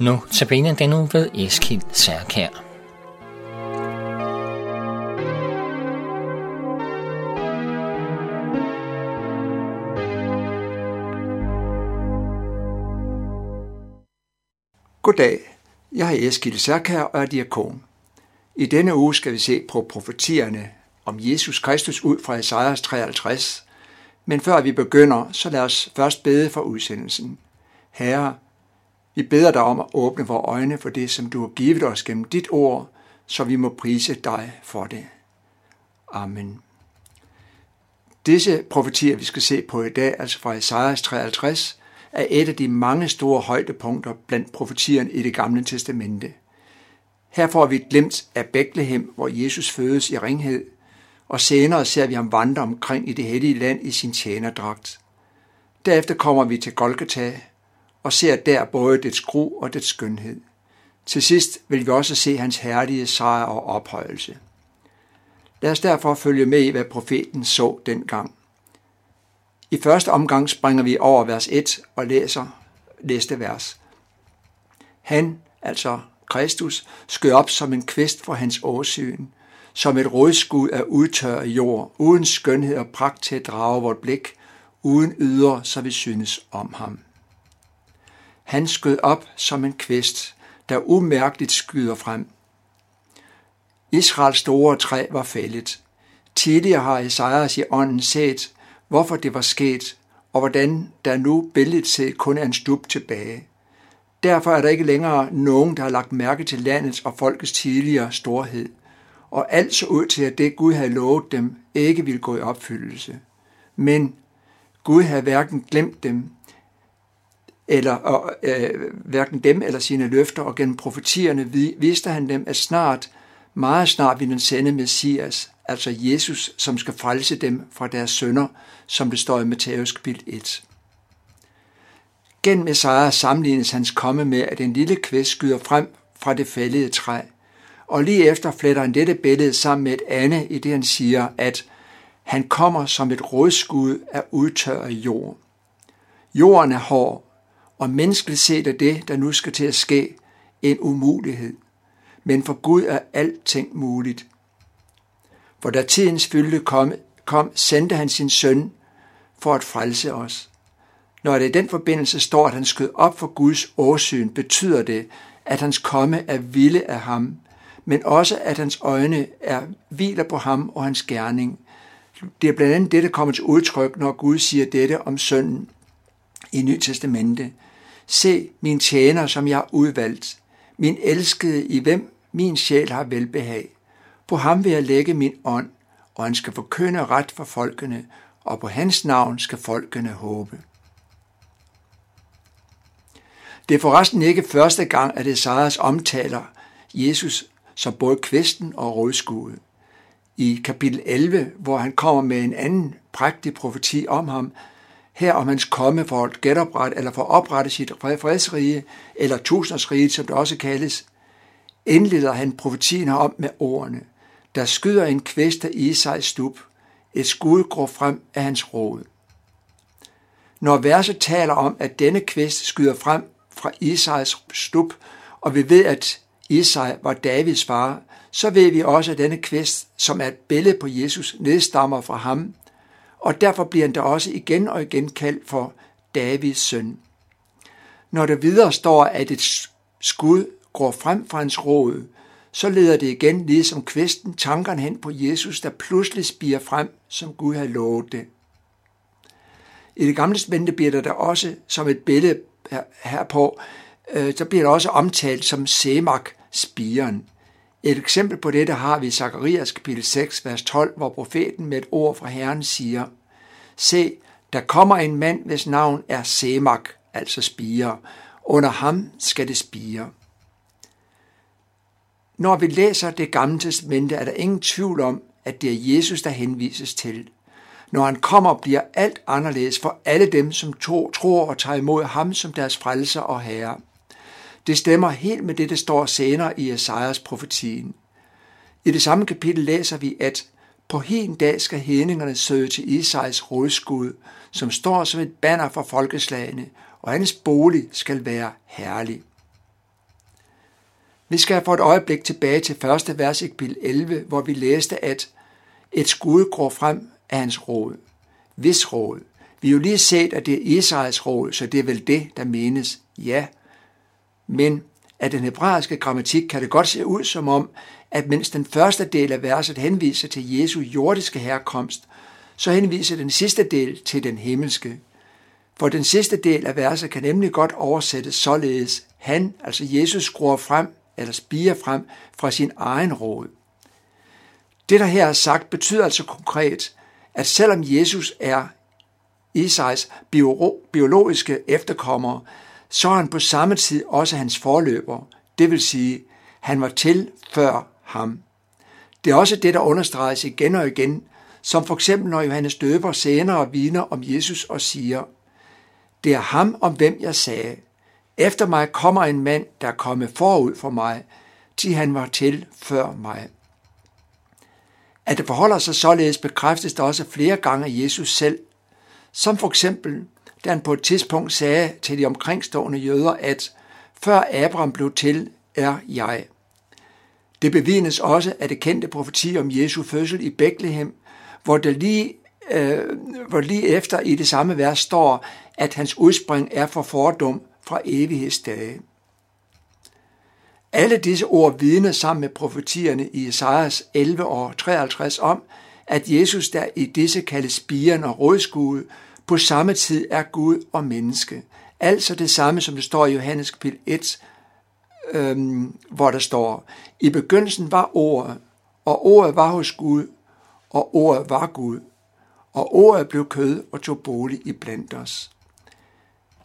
Nu tabiner den nu ved Eskild Særkær. Goddag, jeg er Eskild Særkær og er diakon. I denne uge skal vi se på profetierne om Jesus Kristus ud fra Esajas 53. Men før vi begynder, så lad os først bede for udsendelsen. Herre, vi beder dig om at åbne vores øjne for det, som du har givet os gennem dit ord, så vi må prise dig for det. Amen. Disse profetier, vi skal se på i dag, altså fra Esajas 53, er et af de mange store højdepunkter blandt profetierne i det gamle testamente. Her får vi et glimt af Bethlehem, hvor Jesus fødes i ringhed, og senere ser vi ham vandre omkring i det hellige land i sin tjenerdragt. Derefter kommer vi til Golgata, og ser der både dets gru og dets skønhed. Til sidst vil vi også se hans herlige sejr og ophøjelse. Lad os derfor følge med i, hvad profeten så dengang. I første omgang springer vi over vers 1 og læser næste vers. Han, altså Kristus, skød op som en kvist for hans åsyn, som et rådskud af udtørret jord, uden skønhed og pragt til at drage vort blik, uden yder, så vi synes om ham. Han skød op som en kvist, der umærkeligt skyder frem. Israels store træ var fældet. Tidligere har Esajas i ånden set, hvorfor det var sket, og hvordan der nu billedet set kun er en stup tilbage. Derfor er der ikke længere nogen, der har lagt mærke til landets og folkets tidligere storhed, og alt så ud til, at det Gud havde lovet dem, ikke ville gå i opfyldelse. Men Gud havde hverken glemt dem, eller og, øh, hverken dem eller sine løfter, og gennem profetierne viste han dem, at snart, meget snart ville han sende Messias, altså Jesus, som skal frelse dem fra deres sønder, som det står i Matthæus kapitel 1. Gennem Messias sammenlignes hans komme med, at en lille kvist skyder frem fra det fældede træ, og lige efter fletter han dette billede sammen med et andet, i det han siger, at han kommer som et rådskud af udtørret jord. Jorden er hård, og menneskeligt set er det, der nu skal til at ske, en umulighed. Men for Gud er alting muligt. For da tidens fylde kom, kom, sendte han sin søn for at frelse os. Når det i den forbindelse står, at han skød op for Guds åsyn, betyder det, at hans komme er vilde af ham, men også at hans øjne er hviler på ham og hans gerning. Det er blandt andet det, der kommer til udtryk, når Gud siger dette om sønnen i Nyt Testamente. Se min tjener, som jeg har udvalgt, min elskede, i hvem min sjæl har velbehag. På ham vil jeg lægge min ånd, og han skal forkynde ret for folkene, og på hans navn skal folkene håbe. Det er forresten ikke første gang, at Esajas omtaler Jesus som både kvesten og rådskuddet. I kapitel 11, hvor han kommer med en anden prægtig profeti om ham, her om hans komme for at genoprette eller for at oprette sit fredsrige, eller tusindersrige, som det også kaldes, indleder han profetien herom med ordene, der skyder en kvist af Isais stup, et skud går frem af hans råd. Når verset taler om, at denne kvist skyder frem fra Isais stup, og vi ved, at Isai var Davids far, så ved vi også, at denne kvist, som er et billede på Jesus, nedstammer fra ham, og derfor bliver han da også igen og igen kaldt for Davids søn. Når der videre står, at et skud går frem fra hans råd, så leder det igen, ligesom kvisten, tankerne hen på Jesus, der pludselig spiger frem, som Gud havde lovet det. I det gamle spændte bliver der da også som et billede herpå, øh, så bliver det også omtalt som Semak, spiren. Et eksempel på dette har vi i Zakarias kapitel 6, vers 12, hvor profeten med et ord fra Herren siger, Se, der kommer en mand, hvis navn er Semak, altså spire. Under ham skal det spire. Når vi læser det gamle testamente, er der ingen tvivl om, at det er Jesus, der henvises til. Når han kommer, bliver alt anderledes for alle dem, som tror og tager imod ham som deres frelser og herre. Det stemmer helt med det, der står senere i Esajas profetien. I det samme kapitel læser vi, at på en dag skal hedningerne søge til Isais rådskud, som står som et banner for folkeslagene, og hans bolig skal være herlig. Vi skal få et øjeblik tilbage til første vers i kapitel 11, hvor vi læste, at et skud går frem af hans råd. Hvis råd. Vi har jo lige set, at det er Israels råd, så det er vel det, der menes. Ja. Men af den hebraiske grammatik kan det godt se ud som om, at mens den første del af verset henviser til Jesu jordiske herkomst, så henviser den sidste del til den himmelske. For den sidste del af verset kan nemlig godt oversættes således. Han, altså Jesus, skruer frem, eller spiger frem fra sin egen råd. Det, der her er sagt, betyder altså konkret, at selvom Jesus er Isais biologiske efterkommere, så er han på samme tid også hans forløber. Det vil sige, han var til før ham. Det er også det, der understreges igen og igen, som for eksempel når Johannes døber senere vidner om Jesus og siger, det er ham, om hvem jeg sagde, efter mig kommer en mand, der er kommet forud for mig, til han var til før mig. At det forholder sig således bekræftes der også flere gange af Jesus selv, som for eksempel, da han på et tidspunkt sagde til de omkringstående jøder, at før Abraham blev til, er jeg. Det bevidnes også af det kendte profeti om Jesu fødsel i Bethlehem, hvor der lige, øh, hvor lige efter i det samme vers står, at hans udspring er for fordom fra evighedsdage. Alle disse ord vidner sammen med profetierne i Esajas 11 år 53 om, at Jesus, der i disse kaldes spiren og rådskue, på samme tid er Gud og menneske. Altså det samme, som det står i Johannes kapitel 1, øhm, hvor der står, i begyndelsen var ordet, og ordet var hos Gud, og ordet var Gud, og ordet blev kød og tog bolig i blandt os.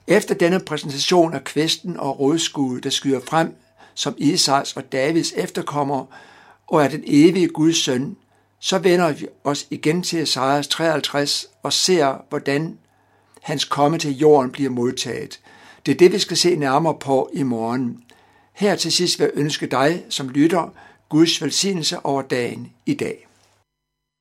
Efter denne præsentation af kvæsten og rådskuddet, der skyder frem som Isaks og Davids efterkommer og er den evige Guds søn, så vender vi os igen til Esajas 53 og ser, hvordan hans komme til jorden bliver modtaget. Det er det, vi skal se nærmere på i morgen. Her til sidst vil jeg ønske dig, som lytter, Guds velsignelse over dagen i dag.